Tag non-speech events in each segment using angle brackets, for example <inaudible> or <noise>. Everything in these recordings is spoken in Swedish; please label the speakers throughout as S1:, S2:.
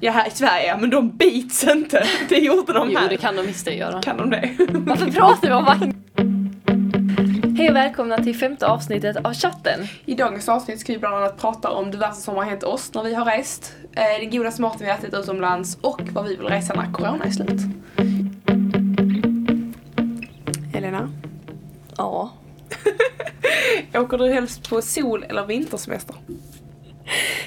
S1: Ja här i Sverige, men de bits inte. Det gjorde de
S2: Jo,
S1: här.
S2: det kan de visst det göra.
S1: Kan de det?
S2: Varför pratar vi om vagn? Hej och välkomna till femte avsnittet av chatten.
S1: I dagens avsnitt ska vi bland annat prata om diverse som har hänt oss när vi har rest, eh, den godaste maten vi ätit utomlands och vad vi vill resa när corona är slut. Helena,
S2: Ja. <laughs>
S1: åker du helst på sol eller vintersemester?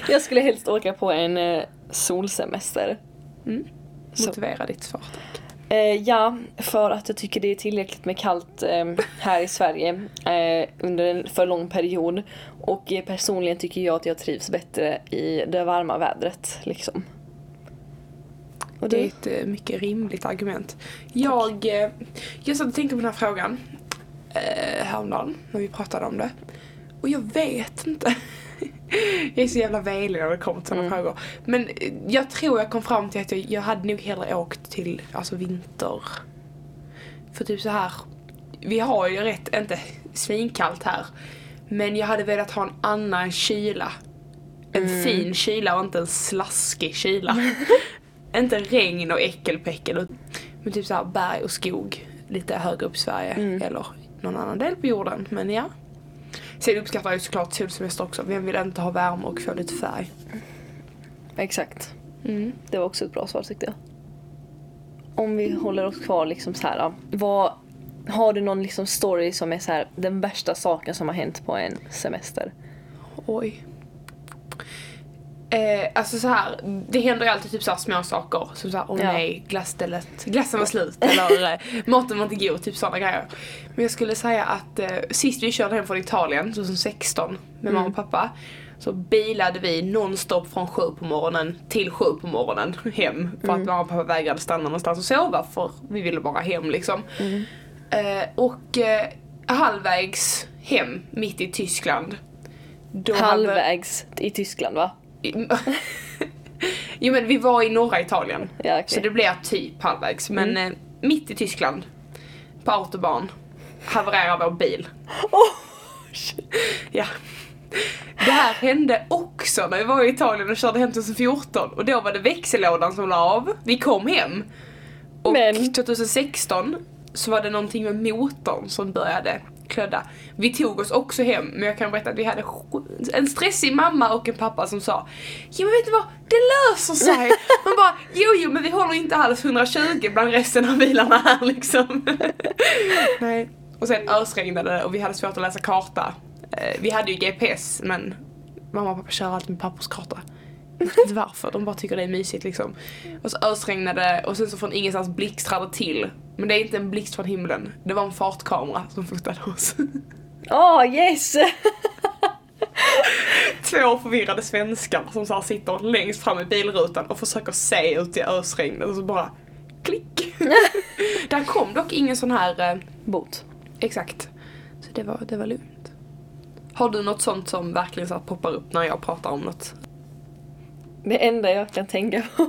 S2: Jag skulle helst åka på en eh, solsemester.
S1: Mm.
S2: Så.
S1: Motivera ditt svar tack.
S2: Eh, ja, för att jag tycker det är tillräckligt med kallt eh, här i Sverige eh, under en för lång period. Och eh, personligen tycker jag att jag trivs bättre i det varma vädret. Liksom. Och
S1: Det är ett eh, mycket rimligt argument. Jag, eh, jag satt och tänkte på den här frågan eh, häromdagen när vi pratade om det. Och jag vet inte. Jag är så jävla velig när det kommer till sådana
S2: Mm.
S1: frågor. Men eh, jag tror jag kom fram till att jag, jag hade nog hellre åkt till alltså vinter. För typ så här. vi har ju rätt, inte svinkallt här. Men jag hade velat ha en annan kyla. En
S2: Mm.
S1: fin kyla och inte en slaskig kyla. <laughs> inte regn och äckelpäckel. Men typ såhär berg och skog lite högre upp i Sverige.
S2: Mm.
S1: Eller någon annan del på jorden. Men ja. Sen uppskattar jag ju såklart solsemester också. Vem vill inte ha värme och få lite färg?
S2: Exakt.
S1: Mm.
S2: Det var också ett bra svar tyckte jag. Om vi håller oss kvar liksom så här. Vad, har du någon liksom story som är så här den värsta saken som har hänt på en semester?
S1: Oj. Eh, alltså så här, det händer ju alltid typ så små saker som såhär, åh
S2: Ja.
S1: nej, glasstället, glassen var slut eller <laughs> eh, maten var inte god, typ sådana grejer. Men jag skulle säga att eh, sist vi körde hem från Italien, 2016, med mamma och pappa, så bilade vi nonstop från sju på morgonen till sju på morgonen hem. För att mamma och pappa vägrade stanna någonstans och sova för vi ville bara hem liksom. Eh, och eh, halvvägs hem, mitt i Tyskland. då hade-
S2: Halvvägs i Tyskland va? <laughs>
S1: jo men vi var i norra Italien.
S2: Ja, okej.
S1: Så det blev typ halvvägs. Men eh, mitt i Tyskland, på autobahn, havererar vår bil. <laughs> ja. Det här hände också när vi var i Italien och körde hem 2014 och då var det växellådan som la av. Vi kom hem. Och
S2: Men-
S1: 2016 så var det någonting med motorn som började klödda. Vi tog oss också hem men jag kan berätta att vi hade en stressig mamma och en pappa som sa Jo men vet du vad, det löser sig! <laughs> Man bara jo jo men vi håller inte alls 120 bland resten av bilarna här liksom. <laughs> Nej. Och sen ösregnade det och vi hade svårt att läsa karta. Eh, Vi hade ju GPS men mamma och pappa kör alltid med papperskarta. Jag vet inte varför, de bara tycker det är mysigt liksom. Och så ösregnade det och sen så från ingenstans blixtrade till. Men det är inte en blixt från himlen, det var en fartkamera som fotade oss.
S2: Åh yes! <laughs>
S1: Två förvirrade svenskar som så sitter längst fram i bilrutan och försöker se ut i ösregnet och så bara klick. <laughs> Där kom dock ingen sån här, eh,
S2: Bot.
S1: exakt. Så det var, det var lugnt. Har du något sånt som verkligen så poppar upp när jag pratar om något?
S2: Det enda jag kan tänka på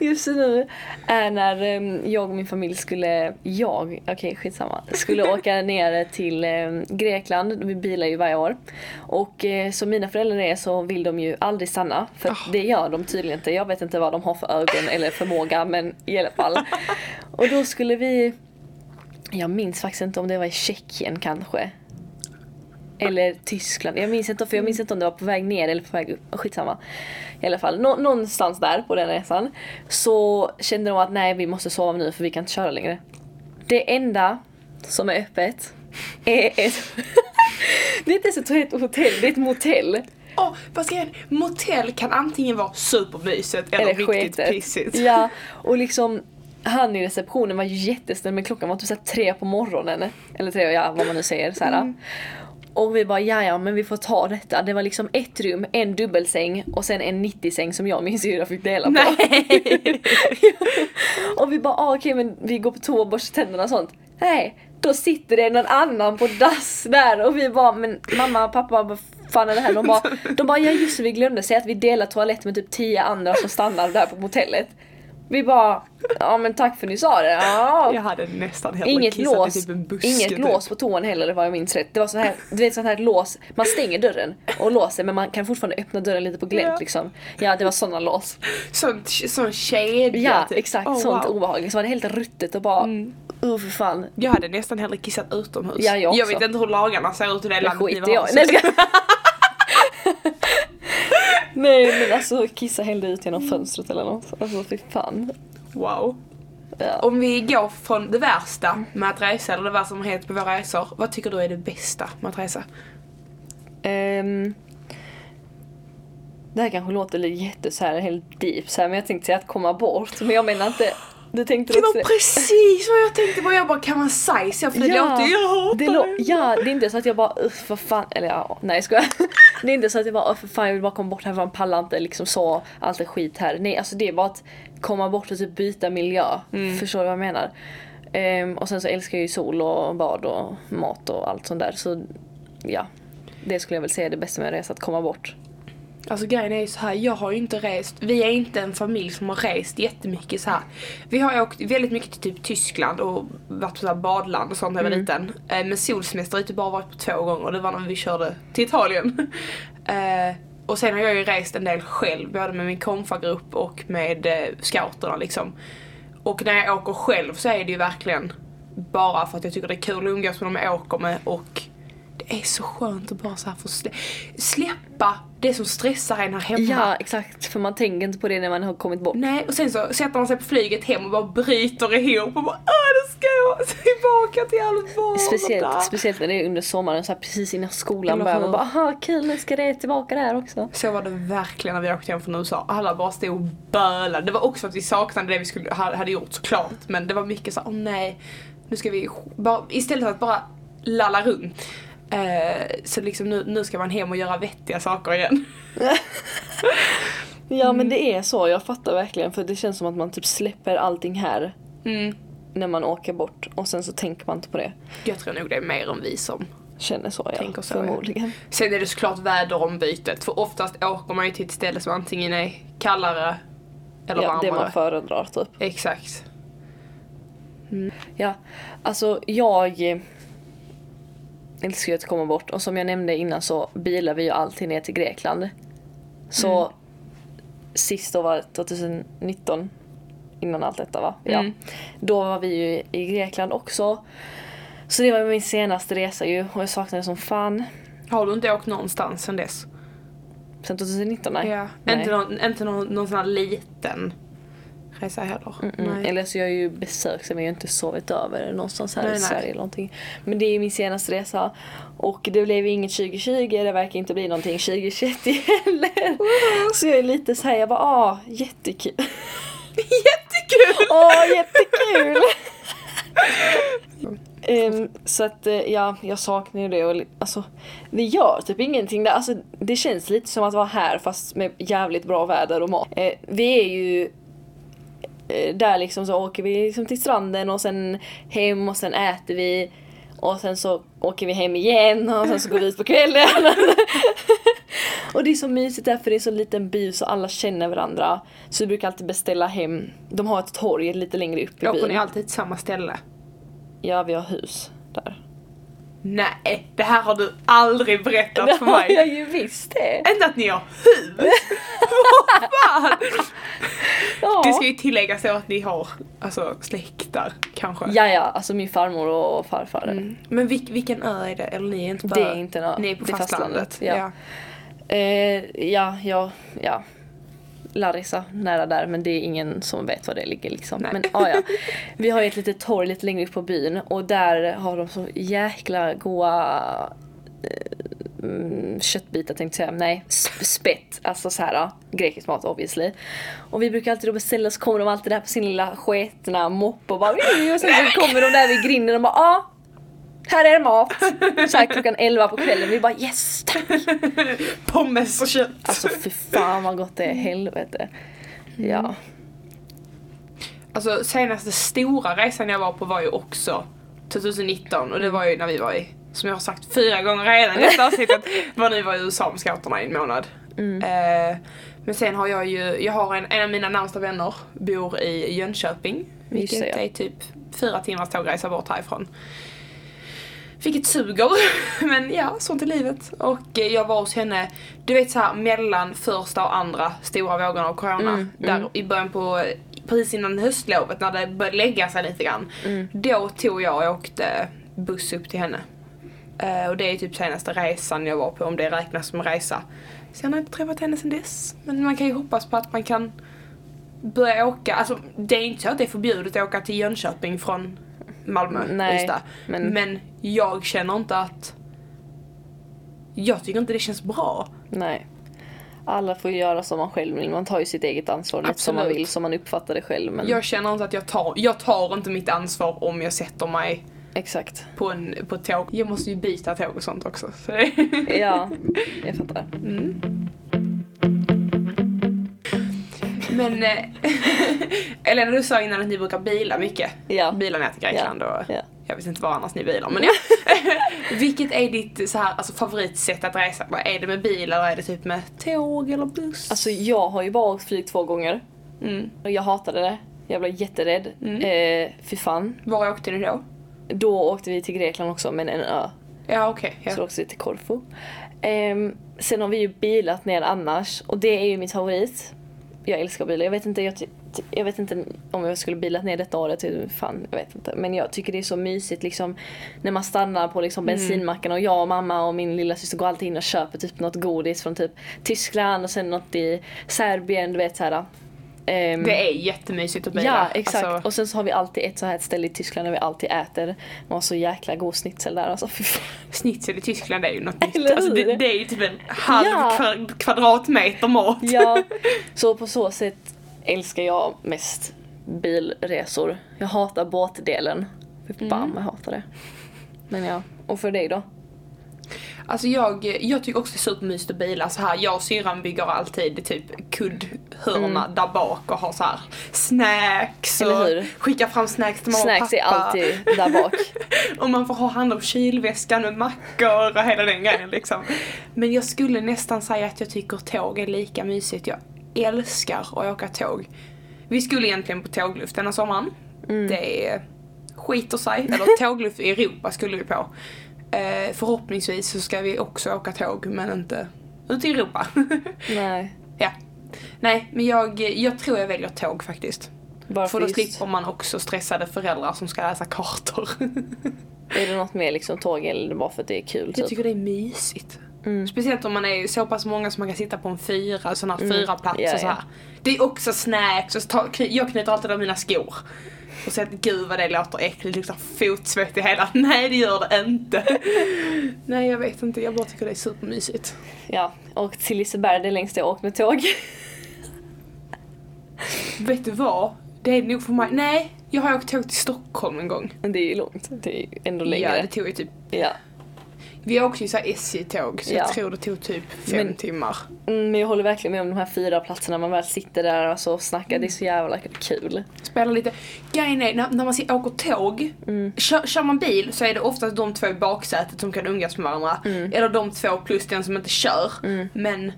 S2: <laughs> just nu är när em, jag och min familj skulle, jag, okej skitsamma, skulle <laughs> åka ner till em, Grekland. Vi bilar ju varje år. Och eh, som mina föräldrar är så vill de ju aldrig stanna. För
S1: Ah.
S2: det gör de tydligen inte. Jag vet inte vad de har för ögon eller förmåga men i alla fall. <laughs> Och då skulle vi, jag minns faktiskt inte om det var i Tjeckien kanske. Eller Tyskland. Jag minns inte för jag minns inte om det var på väg ner eller på väg upp. Skitsamma. I alla fall nå- någonstans där på den resan. Så kände de att nej vi måste sova nu för vi kan inte köra längre. Det enda som är öppet är ett... <laughs> det är inte ens ett hotell, det är ett motell.
S1: Vad ska jag Motell kan antingen vara supermysigt eller,
S2: Eller
S1: riktigt
S2: sketet.
S1: pissigt.
S2: Ja, <laughs> och liksom han i receptionen var ju jättesnäll men klockan var typ så här tre på morgonen. Eller tre, ja vad man nu säger. Så här. Och vi bara ja ja men vi får ta detta. Det var liksom ett rum, en dubbelsäng och sen en 90-säng som jag och min syrra fick dela på.
S1: Nej. <laughs>
S2: och vi bara ah, okej men vi går på toa och borstar tänderna och sånt. Nej, då sitter det någon annan på dass där och vi bara men mamma, pappa, vad fan är det här? De bara, de bara ja just det, vi glömde säga att vi delar toalett med typ tio andra som stannar där på motellet. Vi bara, ja men tack för att ni sa det. Ja.
S1: Jag hade nästan hellre
S2: Inget
S1: kissat
S2: lås,
S1: i typ en buske.
S2: inget
S1: typ.
S2: lås på toan heller vad jag minns rätt. Det var så här, du vet sånt här lås, man stänger dörren och låser men man kan fortfarande öppna dörren lite på glänt
S1: Ja.
S2: liksom. Ja det var såna lås.
S1: Sånt, sån kedja
S2: Ja
S1: typ.
S2: exakt,
S1: Oh,
S2: sånt
S1: wow.
S2: obehagligt. Så var det helt ruttet och bara,
S1: Mm.
S2: uh för fan.
S1: Jag hade nästan hellre kissat utomhus.
S2: Ja, jag också.
S1: vet inte hur lagarna ser ut i det
S2: Det
S1: landet ni
S2: jag i. Nej, jag <laughs> <laughs> Nej men alltså kissa hellre ut genom fönstret eller något. Alltså fy fan.
S1: Wow.
S2: Ja.
S1: Om vi går från det värsta med att resa, eller det värsta som har hänt på våra resor. Vad tycker du är det bästa med att resa?
S2: Ehm, det här kanske låter lite jätte så här, helt deep så här, men jag tänkte säga att komma bort. Men jag menar inte, du tänkte
S1: Det
S2: också
S1: var precis vad jag tänkte på. Jag bara, kan man så? För det
S2: Ja,
S1: låter jag hatar
S2: det lå- ja, det är inte så att jag bara för fan, eller ja, nej ska <laughs> Det är inte så att jag bara för fan jag vill bara komma bort härifrån, pallar inte liksom så, allt är skit här. Nej alltså det är bara att komma bort och typ byta miljö. Förstår du vad jag menar? Ehm, och sen så älskar jag ju sol och bad och mat och allt sånt där så ja. Det skulle jag väl säga är det bästa med att resa, att komma bort.
S1: Alltså grejen är ju så här, jag har ju inte rest, vi är inte en familj som har rest jättemycket så här. Vi har åkt väldigt mycket till typ Tyskland och varit på så badland och sånt när jag var liten. Eh, Men solsemester har jag typ bara varit på två gånger, det var när vi körde till Italien. <laughs> Eh, och sen har jag ju rest en del själv, både med min konfagrupp och med eh, scouterna liksom. Och när jag åker själv så är det ju verkligen bara för att jag tycker det är kul att umgås med dem jag åker med och det är så skönt att bara så här få slä- släppa det som stressar en här hemma.
S2: Ja exakt, för man tänker inte på det när man har kommit bort.
S1: Nej, och sen så sätter man sig på flyget hem och bara bryter ihop och bara Åh, nu ska jag tillbaka till vardag.
S2: Speciellt, speciellt när det är under sommaren, så här precis innan skolan börjar. Man bara aha kul nu ska det tillbaka där också.
S1: Så var det verkligen när vi åkte hem från USA. Alla bara stod och bölade. Det var också att vi saknade det vi skulle, ha- hade gjort såklart. Men det var mycket så åh nej, nu ska vi bara, istället för att bara lalla runt. Eh, så liksom nu, nu ska man hem och göra vettiga saker igen. <laughs>
S2: Ja men det är så, jag fattar verkligen för det känns som att man typ släpper allting här
S1: Mm.
S2: när man åker bort och sen så tänker man inte på det.
S1: Jag tror nog det är mer än vi som
S2: Känner så ja,
S1: Tänker så, ja.
S2: förmodligen.
S1: Sen är det såklart väderombytet, för oftast åker man ju till ett ställe som antingen är kallare eller
S2: Ja, det
S1: varmare.
S2: man föredrar typ.
S1: Exakt.
S2: Ja, alltså jag älskar ju att komma bort och som jag nämnde innan så bilar vi ju alltid ner till Grekland. Så
S1: Mm.
S2: sist då var 2019 innan allt detta va? Ja.
S1: Mm.
S2: Då var vi ju i Grekland också. Så det var min senaste resa ju och jag saknade det som fan.
S1: Har du inte åkt någonstans sen dess?
S2: Sen 2019 nej.
S1: Ja.
S2: Nej.
S1: Inte, någon, inte någon, någon sån här liten resa heller?
S2: Mm, eller så jag har ju besökt men jag har inte sovit över någonstans här
S1: Nej,
S2: i
S1: nej.
S2: Sverige eller någonting. Men det är min senaste resa. Och det blev inget 2020, det verkar inte bli någonting 2021 heller. Så jag är lite såhär, jag bara ah, jättekul. <laughs>
S1: Jättekul! <laughs>
S2: Åh, jättekul! <laughs> Ehm, så att eh, ja, jag saknar ju det och alltså vi gör typ ingenting där. Alltså det känns lite som att vara här fast med jävligt bra väder och mat. Eh, vi är ju där liksom så åker vi liksom till stranden och sen hem och sen äter vi och sen så åker vi hem igen och sen så går vi ut på kvällen. <laughs> och det är så mysigt där för det är så liten by så alla känner varandra. Så vi brukar alltid beställa hem, de har ett torg lite längre upp i
S1: Åker ni
S2: byn.
S1: alltid till samma ställe?
S2: Ja vi har hus.
S1: Nej, det här har du aldrig berättat
S2: Det
S1: för
S2: har
S1: mig.
S2: jag ju visst det!
S1: Inte att ni har hus! <laughs> Vad fan!
S2: Ja.
S1: Det ska ju tilläggas då att ni har alltså, släktar kanske.
S2: ja ja, alltså min farmor och farfar.
S1: Mm. Men vilk, vilken ö är det? Eller ni är inte på
S2: Det är inte en ö,
S1: Ni är på
S2: det
S1: fastlandet?
S2: fastlandet, ja. Eh, ja, ja, ja. Larissa, nära där, men det är ingen som vet var det ligger liksom.
S1: Nej.
S2: Men ah, ja, vi har ju ett litet torg lite längre upp på byn och där har de så jäkla goa eh, mm, köttbitar tänkte jag säga, nej sp- spett, alltså så här ja, grekisk mat obviously. Och vi brukar alltid då beställa så kommer de alltid där på sin lilla sketna moppe och bara och sen så kommer de där vid grinden och bara ja, här är mat. Så här klockan 11 på kvällen, vi bara yes tack.
S1: Pommes och kött.
S2: Alltså för fan vad gott det är, helvete. Ja.
S1: Alltså senaste stora resan jag var på var ju också 2019 och det var ju när vi var i, som jag har sagt fyra gånger redan i detta avsnittet, <laughs> var när vi var i USA med scouterna i en månad. Eh, men sen har jag ju, jag har en, en av mina närmsta vänner bor i Jönköping. Vilket är typ fyra timmars tågresa bort härifrån. Vilket suger, <laughs> men ja, sånt är livet. Och eh, jag var hos henne, du vet så här mellan första och andra stora vågen av corona.
S2: Mm,
S1: där i början på, precis innan höstlovet när det började lägga sig lite grann. Då tog jag och åkte buss upp till henne. Eh, och det är typ senaste resan jag var på, om det räknas som resa. Har jag inte träffat henne sen dess. Men man kan ju hoppas på att man kan börja åka, alltså det är inte så att det är förbjudet att åka till Jönköping från Malmö,
S2: Nej,
S1: Ystad.
S2: men-
S1: men jag känner inte att... Jag tycker inte det känns bra.
S2: Nej. Alla får göra som man själv vill. Man tar ju sitt eget ansvar lite som man vill, som man uppfattar det själv. Men
S1: Jag känner inte att jag tar, jag tar inte mitt ansvar om jag sätter mig
S2: exakt.
S1: på, en, på ett tåg. Jag måste ju byta tåg och sånt också. Så det,
S2: Ja, <laughs> jag fattar.
S1: Men eh, <laughs> Elena du sa innan att ni brukar bila mycket.
S2: Ja.
S1: Bila ner till Grekland och
S2: ja.
S1: jag vet inte var annars ni bilar men ja. <laughs> Vilket är ditt så här, alltså, favoritsätt att resa? Är det med bil eller är det typ med tåg eller buss?
S2: Alltså jag har ju bara flyg två gånger.
S1: mm.
S2: Och jag hatade det. Jag blev jätterädd. Eh, fy fan.
S1: Var åkte ni då?
S2: Då åkte vi till Grekland också, men en ö.
S1: Ja okej.
S2: Så
S1: ja.
S2: då åkte vi till Korfu. Ehm, sen har vi ju bilat ner annars och det är ju mitt favorit. Jag älskar bilar. Jag vet inte, jag, jag vet inte om jag skulle bilat ner detta året. Fan, jag vet inte. Men jag tycker det är så mysigt liksom när man stannar på liksom bensinmacken och jag och mamma och min lilla syster går alltid in och köper typ något godis från typ Tyskland och sen något i Serbien, du vet såhär. Ehm,
S1: Det är jättemysigt att bila.
S2: Ja, exakt.
S1: Alltså,
S2: Och sen så har vi alltid ett så här ställe i Tyskland där vi alltid äter. Man har så jäkla god schnitzel där alltså.
S1: Schnitzel i Tyskland är ju något nytt.
S2: Eller
S1: Alltså, det, det är ju typ en halv
S2: Ja.
S1: kva- kvadratmeter mat.
S2: Ja, <laughs> så på så sätt älskar jag mest bilresor. Jag hatar båtdelen. Fy fan vad jag hatar det. Men ja, och för dig då?
S1: Alltså jag, jag tycker också det är supermysigt att bila så här. Jag och syrran bygger alltid typ kuddhörna där bak och har så här snacks
S2: Mm.
S1: Och skickar fram snacks till mamma
S2: Snacks
S1: och
S2: är
S1: pappa.
S2: alltid där bak. <laughs>
S1: Och man får ha hand om kylväskan med mackor och hela den grejen liksom. Men jag skulle nästan säga att jag tycker tåg är lika mysigt. Jag älskar att åka tåg. Vi skulle egentligen på tågluft denna sommaren.
S2: Mm.
S1: Det skiter sig. Eller <laughs> tågluft i Europa skulle vi på. Eh, förhoppningsvis så ska vi också åka tåg men inte ut i Europa. <laughs>
S2: Nej.
S1: ja. Nej, men jag, jag tror jag väljer tåg faktiskt.
S2: Bara
S1: För då slipper man också stressade föräldrar som ska läsa kartor. <laughs>
S2: Är det något mer liksom tåg eller bara för att det är kul?
S1: Jag
S2: Typ?
S1: tycker det är mysigt.
S2: Mm.
S1: Speciellt om man är så pass många som man kan sitta på en fyra, sån här fyra plats
S2: Ja,
S1: och så här. Det är också snacks och så tar, jag knyter alltid av mina skor. Och säger att gud vad det låter äckligt, det luktar fotsvett i hela. <laughs> Nej det gör det inte. <laughs> Nej jag vet inte, jag bara tycker det är supermysigt.
S2: Ja, och till Liseberg det är längst jag åkt med tåg. <laughs>
S1: Vet du vad? Det är nog för mig. Nej, jag har åkt tåg till Stockholm en gång.
S2: Men det är ju långt, det är ju ändå
S1: Ja,
S2: längre.
S1: det tog ju typ.
S2: Ja.
S1: Vi åkte ju så SJ-tåg så
S2: Ja.
S1: jag tror det tog typ fem
S2: Men-
S1: timmar.
S2: Mm, men jag håller verkligen med om de här fyra platserna man väl sitter där och så snackar. Det är så jävla kul.
S1: Spela lite. Grejen är, när, när man ser, åker tåg, kör, kör man bil så är det oftast de två i baksätet som kan umgås med varandra. Eller de två plus den som inte kör. Men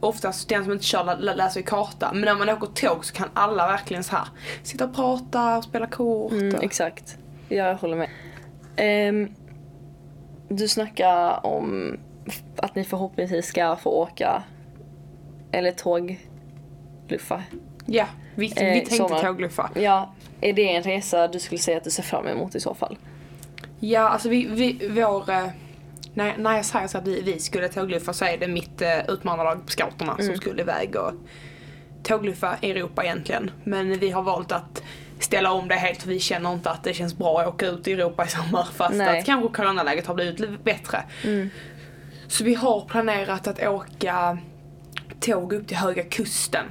S1: oftast den som inte kör lä- lä- läser i karta. Men när man åker tåg så kan alla verkligen så här sitta och prata och spela kort.
S2: Mm,
S1: och...
S2: exakt. Ja, jag håller med. Ehm, du snackar om att ni förhoppningsvis ska få åka eller tågluffa.
S1: Ja, vi,
S2: Eh,
S1: vi tänkte
S2: sommar.
S1: tågluffa.
S2: Ja, är det en resa du skulle säga att du ser fram emot i så fall?
S1: Ja, alltså vi, vi vår... eh, När, när jag säger så att vi, vi skulle tågluffa så är det mitt uh, utmanarlag på scouterna som skulle iväg och tågluffa Europa egentligen. Men vi har valt att ställa om det helt för vi känner inte att det känns bra att åka ut i Europa i sommar fast
S2: Nej.
S1: att kanske coronaläget har blivit lite bättre. Så vi har planerat att åka tåg upp till Höga Kusten.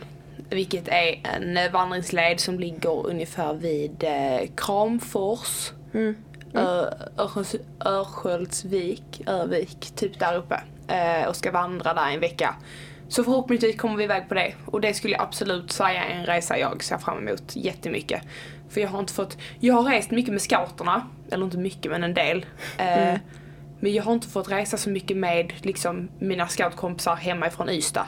S1: Vilket är en vandringsled som ligger ungefär vid eh, Kramfors. Ö- Örskölds- Örsköldsvik, Örvik, typ där uppe. Eh, och ska vandra där en vecka. Så förhoppningsvis kommer vi iväg på det. Och det skulle jag absolut säga är en resa jag ser fram emot jättemycket. För jag har inte fått, jag har rest mycket med scouterna, eller inte mycket men en del. Eh, Men jag har inte fått resa så mycket med liksom, mina scoutkompisar hemma ifrån Ystad.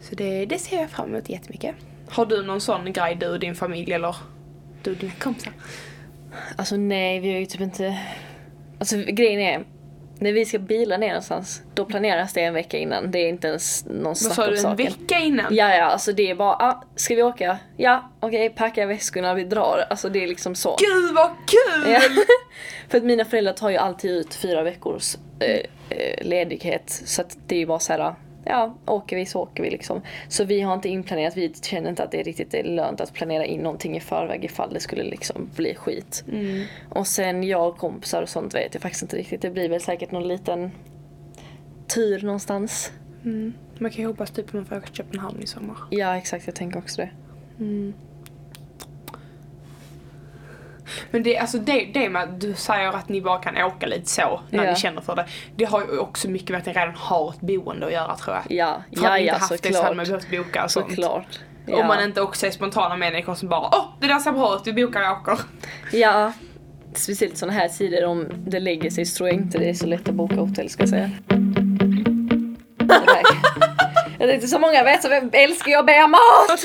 S1: Så det, det ser jag fram emot jättemycket. Har du någon sån grej du och din familj eller du och dina kompisar?
S2: Alltså nej, vi har ju typ inte... Alltså grejen är, när vi ska bila ner någonstans, då planeras det en vecka innan. Det är inte ens någon
S1: Vad
S2: snack
S1: sa
S2: om
S1: du, en
S2: saken.
S1: vecka innan?
S2: Ja, ja, alltså det är bara, ah, ska vi åka? Ja, okej, packa väskorna, vi drar. Alltså det är liksom så.
S1: Gud vad kul!
S2: Ja. <laughs> För att mina föräldrar tar ju alltid ut fyra veckors eh, eh, ledighet. Så att det är ju bara så här, ja, åker vi så åker vi liksom. Så vi har inte inplanerat, vi känner inte att det är riktigt är lönt att planera in någonting i förväg ifall det skulle liksom bli skit.
S1: Mm.
S2: Och sen jag och kompisar och sånt vet jag faktiskt inte riktigt. Det blir väl säkert någon liten tur någonstans.
S1: Mm. Man kan ju hoppas typ att man får åka till Köpenhamn i sommar.
S2: Ja exakt, jag tänker också det.
S1: Mm. Men det, alltså det, det med att du säger att ni bara kan åka lite så när
S2: Ja.
S1: ni känner för det. Det har ju också mycket med att ni redan har ett boende att göra tror jag.
S2: Ja,
S1: För
S2: ja,
S1: hade
S2: ja
S1: inte haft det så hade man behövt boka och sånt.
S2: Såklart.
S1: Om man inte också är spontana människor som bara åh det där ser bra ut, vi bokar och åker.
S2: Ja, speciellt såna här tider om det lägger sig så tror jag inte det är så lätt att boka hotell ska jag säga. <laughs> Jag tänkte så många vet så älskar jag att bära mat! <laughs>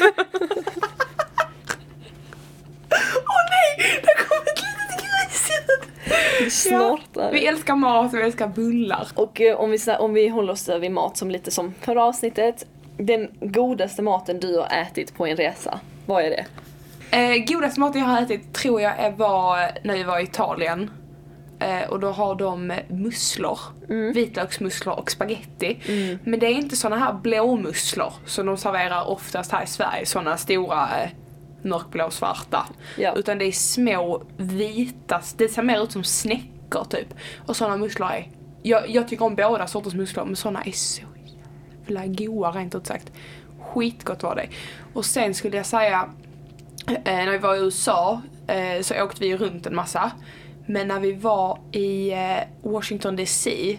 S1: Åh nej, det kom ett litet grisljud!
S2: Snortar.
S1: Vi älskar mat och vi älskar bullar.
S2: Och eh, om vi, om vi håller oss vid mat som lite som förra avsnittet. Den godaste maten du har ätit på en resa, vad är det?
S1: Eh, godaste maten jag har ätit tror jag var när vi var i Italien. Eh, och då har de musslor, vitlöksmusslor och spaghetti. Men det är inte såna här blåmusslor som de serverar oftast här i Sverige, såna stora mörkblå svarta.
S2: Ja.
S1: Utan det är små vita, det ser mer ut som snäckor typ. Och såna musslor är, jag, jag tycker om båda sorters musslor men såna är så jävla goda rent ut sagt. Skitgott var det. Och sen skulle jag säga Eh, när vi var i USA eh, så åkte vi runt en massa. Men när vi var i eh, Washington DC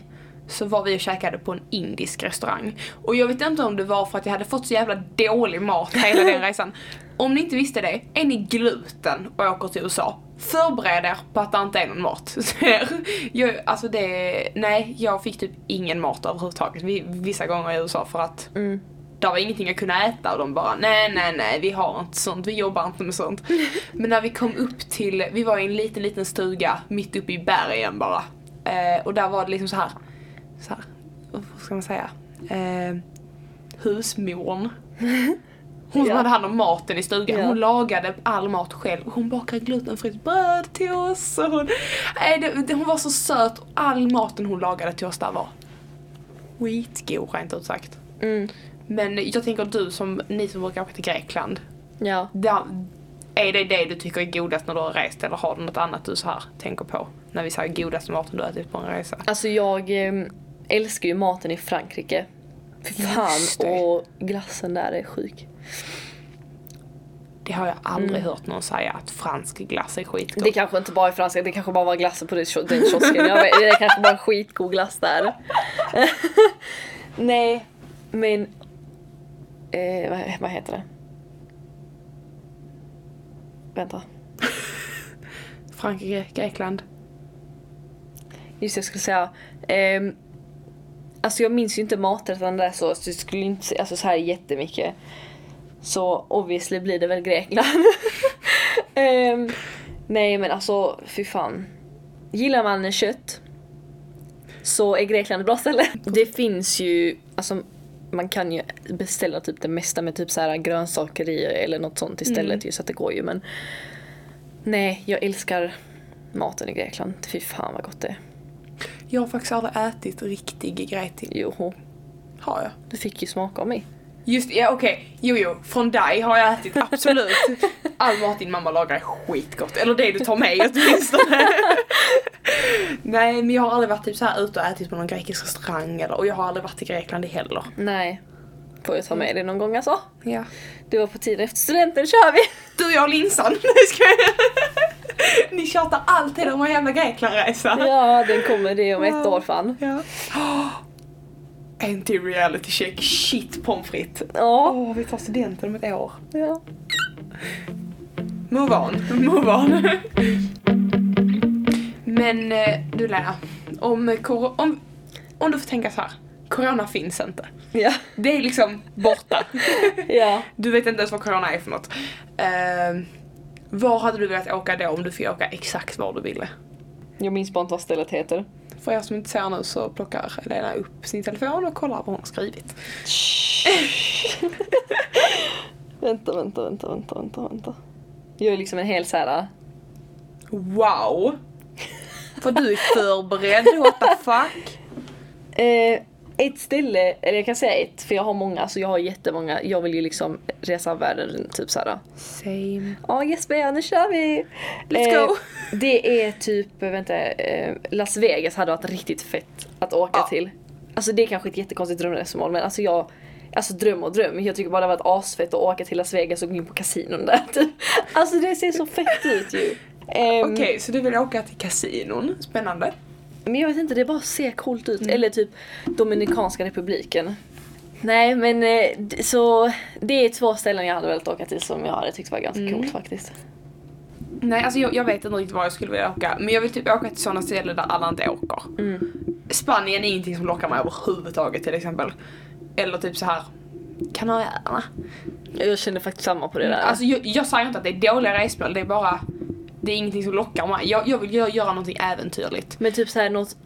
S1: så var vi och käkade på en indisk restaurang. Och jag vet inte om det var för att jag hade fått så jävla dålig mat hela den <laughs> resan. Om ni inte visste det, är ni gluten och åker till USA, förbered er på att det inte är någon mat. <laughs> Jag, alltså det, nej, jag fick typ ingen mat överhuvudtaget vi- vissa gånger i USA för att
S2: Mm.
S1: det var ingenting jag kunde äta och de bara nej nej nej vi har inte sånt, vi jobbar inte med sånt. <laughs> Men när vi kom upp till, vi var i en liten liten stuga mitt uppe i bergen bara. Eh, och där var det liksom så här, så här vad ska man säga, eh, husmorn. <laughs> Hon som hade hand om maten i stugan, hon lagade all mat själv. Hon bakade glutenfritt bröd till oss. Och hon, nej, det, det, hon var så söt och all maten hon lagade till oss där var skitgod rent ut sagt.
S2: Mm.
S1: Men jag tänker du som, ni som brukar åka till Grekland.
S2: Ja.
S1: Där, är det det du tycker är godast när du har rest eller har du något annat du så här tänker på? När vi säger godaste maten du har ätit på en resa.
S2: Alltså jag eh, älskar ju maten i Frankrike. Fy fan, och glassen där är sjuk.
S1: Det har jag aldrig hört någon säga att fransk glass är skitgott.
S2: Det kanske inte bara är franska, det kanske bara var glassen på den kio- den kiosken. Jag vet, det är kanske bara skitgod glass där. <laughs> Nej, men... Eh, vad, vad heter det? Vänta. <laughs>
S1: Frankrike, Grekland.
S2: Just det, jag skulle säga. ehm, alltså jag minns ju inte maträtten där så, så jag skulle inte säga alltså så här jättemycket. Så obviously blir det väl Grekland. <laughs> Ehm, nej men alltså fy fan. Gillar man kött så är Grekland ett bra ställe. Det finns ju, alltså man kan ju beställa typ det mesta med typ så här grönsaker i eller något sånt istället ju så att det går ju men Nej, jag älskar maten i Grekland. Fy fan vad gott det är.
S1: Jag har faktiskt aldrig ätit riktig greti.
S2: Jo,
S1: Har jag?
S2: du fick ju smaka av mig.
S1: Just ja okej, jo jo, från dig har jag ätit absolut. <laughs> All mat din mamma lagar är skitgott, eller det du tar med åtminstone. <laughs> Nej men jag har aldrig varit typ så här ute och ätit på någon grekisk restaurang eller, och jag har aldrig varit i Grekland heller.
S2: Nej. Får jag ta med det någon gång alltså?
S1: Ja.
S2: Det var på tiden efter studenten kör vi!
S1: Du, jag och Linsan. <laughs> Ni tjatar alltid om en jävla Greklandresa.
S2: Ja, den kommer det om ett år fan.
S1: Ja. En till reality check, shit pommes frites.
S2: Ja.
S1: Åh, vi tar studenten om ett år.
S2: ja.
S1: Move on, move on. Men eh, du Lena, om, om, om du får tänka så här. Corona finns inte.
S2: Ja.
S1: Det är liksom borta. <laughs>
S2: ja.
S1: Du vet inte ens vad corona är för något. Uh, var hade du velat åka då om du fick åka exakt var du ville?
S2: Jag minns bara inte vad stället heter.
S1: För er som inte ser nu så plockar Helena upp sin telefon och kollar vad hon har skrivit.
S2: vänta, vänta, vänta, vänta, vänta, vänta. Jag är liksom en hel såhär...
S1: Wow! För du är förberedd, what the fuck?
S2: Eh, ett ställe, eller jag kan säga ett, för jag har många, så jag har jättemånga. Jag vill ju liksom resa världen typ såhär.
S1: Same.
S2: Ja Jesper, nu kör vi!
S1: Let's go.
S2: Det är typ, vänta, eh, Las Vegas hade varit riktigt fett att åka
S1: Ja.
S2: till. Alltså det är kanske ett jättekonstigt drömresmål men alltså jag Alltså dröm och dröm, jag tycker bara det har varit asfett att åka till Las Vegas och gå in på kasinon där <laughs> typ. Alltså det ser så fett ut ju. <laughs> Ehm,
S1: Okej, så du vill åka till kasinon? Spännande.
S2: Men jag vet inte, det bara ser coolt ut.
S1: Mm.
S2: Eller typ Dominikanska republiken. Nej men eh, så det är två ställen jag hade velat åka till som jag hade tyckt var ganska
S1: Mm.
S2: coolt faktiskt.
S1: Nej, alltså jag, jag vet inte riktigt var jag skulle vilja åka. Men jag vill typ åka till sådana ställen där alla inte åker.
S2: Mm.
S1: Spanien är ingenting som lockar mig överhuvudtaget till exempel. Eller typ så här Kanarieöarna.
S2: Jag känner faktiskt samma på det där.
S1: Alltså jag, jag säger inte att det är dåliga resmål, det är bara det är ingenting som lockar mig. Jag, jag vill göra, göra någonting äventyrligt.
S2: Men typ såhär något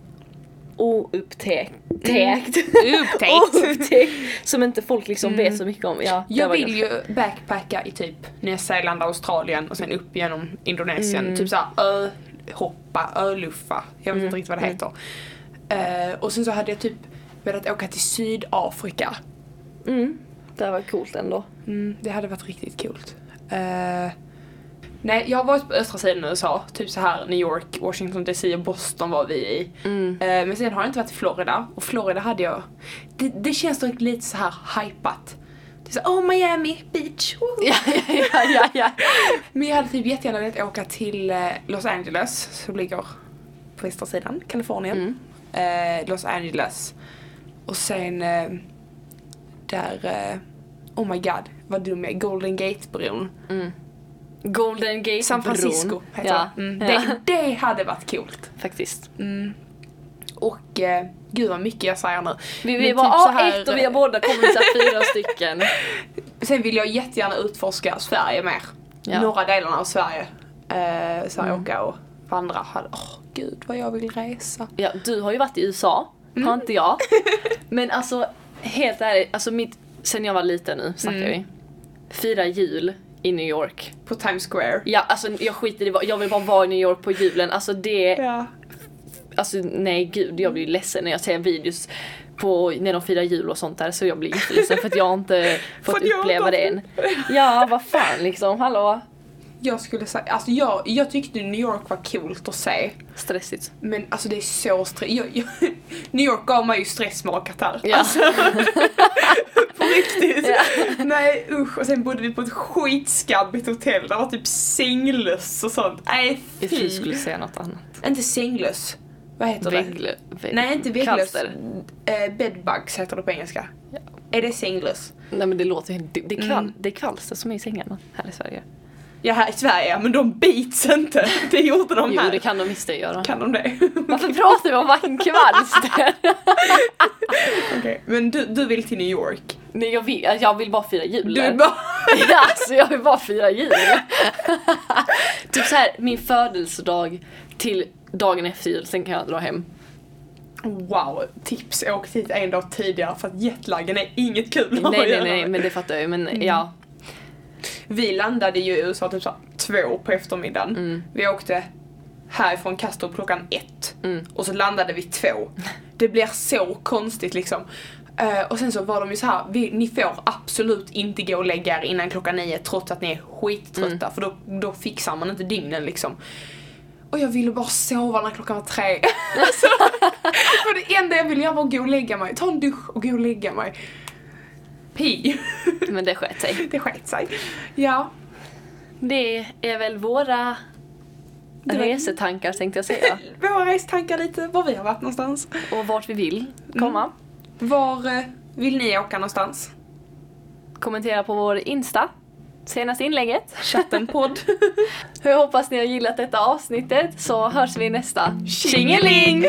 S2: oupptäckt.
S1: Upptäckt. <laughs>
S2: Oupptäckt. Som inte folk liksom vet så mycket om. Ja,
S1: Jag vill ju backpacka i typ Nya Zeeland, Australien och sen upp genom Indonesien.
S2: Mm.
S1: Typ såhär ö-hoppa, öluffa. Jag vet inte riktigt vad det heter. Eh, och sen så hade jag typ velat åka till Sydafrika.
S2: Mm. Det var coolt ändå.
S1: Mm, det hade varit riktigt coolt. Eh, nej, jag har varit på östra sidan av USA. Typ så här New York, Washington DC och Boston var vi i.
S2: Mm.
S1: Eh, men sen har jag inte varit i Florida. Och Florida hade jag... Det, det känns dock lite så här hypat. Det är så oh Miami Beach. woho."
S2: Ja, ja, ja, ja. <laughs>
S1: Men jag hade typ jättegärna velat åka till eh, Los Angeles, som ligger på västra sidan, Kalifornien.
S2: Mm.
S1: Eh, Los Angeles. Och sen eh, där, oh my god, vad dum jag är, Golden Gate-bron.
S2: Mm. Golden Gate
S1: San Francisco heter
S2: ja.
S1: det. Mm.
S2: ja.
S1: det. Det hade varit coolt.
S2: Faktiskt.
S1: Mm. Och eh, gud vad mycket jag säger nu.
S2: Vi, vi
S1: typ
S2: var ah,
S1: här-
S2: ett och vi har båda kommit så fyra <laughs> stycken.
S1: Sen vill jag jättegärna utforska Sverige mer.
S2: Ja.
S1: Norra delarna av Sverige. Eh, så här,
S2: Mm.
S1: åka och vandra. Åh gud vad jag vill resa.
S2: Ja, du har ju varit i USA,
S1: Mm.
S2: har inte jag. <laughs> Men alltså, helt ärligt, alltså mitt, sen jag var liten nu snackar
S1: Mm.
S2: vi. Fira jul i New York.
S1: På Times Square.
S2: Ja, alltså jag skiter i jag vill bara vara i New York på julen. Alltså det,
S1: Ja.
S2: alltså nej gud, jag blir ledsen när jag ser videos på när de firar jul och sånt där så jag blir jätteledsen för att jag inte <laughs> fått uppleva det än. Ja, vad fan liksom, hallå?
S1: Jag skulle säga, alltså jag, jag tyckte New York var coolt att se.
S2: Stressigt.
S1: Men alltså det är så stress. Jag, jag, <laughs> New York gav mig ju stressmakat
S2: Ja.
S1: Alltså, <laughs> på riktigt.
S2: Ja.
S1: Nej usch. Och sen bodde vi på ett skitskabbigt hotell. Där var typ sänglöss och sånt. Nej
S2: Jag trodde du
S1: fy.
S2: skulle säga något annat.
S1: Inte sänglöss. Vad heter det?
S2: Vägglö... vägg-
S1: Nej inte vägglöss. Eh, bedbugs heter det på engelska.
S2: Ja.
S1: Är det sänglöss?
S2: Nej men det låter ju- det, det, är kval,
S1: Mm.
S2: det är kvalster som är i sängarna här i Sverige.
S1: Ja här i Sverige men de bits inte. Det gjorde de
S2: Jo
S1: här.
S2: det kan de visst göra.
S1: Kan de det?
S2: Varför pratar vi om varken kvalster? <laughs>
S1: Okej. Men du, du vill till New York?
S2: Nej jag vill, jag vill bara fira jul
S1: Du bara... <laughs>
S2: Ja, alltså jag vill bara fira jul. <laughs> typ så här min födelsedag till dagen efter jul, sen kan jag dra hem.
S1: Wow, tips åk dit en dag tidigare för att jetlagen är inget kul
S2: Nej nej nej men det fattar jag ju men ja.
S1: Vi landade ju i USA typ så två på eftermiddagen.
S2: Mm.
S1: Vi åkte härifrån Kastrup klockan ett
S2: Mm.
S1: och så landade vi två. Det blir så konstigt liksom. Eh, och sen så var de ju så här, vi, ni får absolut inte gå och lägga er innan klockan nio trots att ni är skittrötta
S2: Mm.
S1: för då, då fixar man inte dygnen liksom. Och jag ville bara sova när klockan var tre. <laughs> alltså, <laughs> för det enda jag ville göra var att gå och lägga mig, ta en dusch och gå och lägga mig. Pi. <laughs>
S2: Men det sket sig.
S1: det sket sig. Ja.
S2: Det är väl våra
S1: Det var-
S2: resetankar tänkte jag säga. <laughs>
S1: Våra restankar lite, var vi har varit någonstans.
S2: Och vart vi vill komma.
S1: Var eh, vill ni åka någonstans?
S2: Kommentera på vår Insta. Senaste inlägget.
S1: Chattenpodd.
S2: Jag <laughs> hoppas ni har gillat detta avsnittet så hörs vi i nästa.
S1: Tjingeling!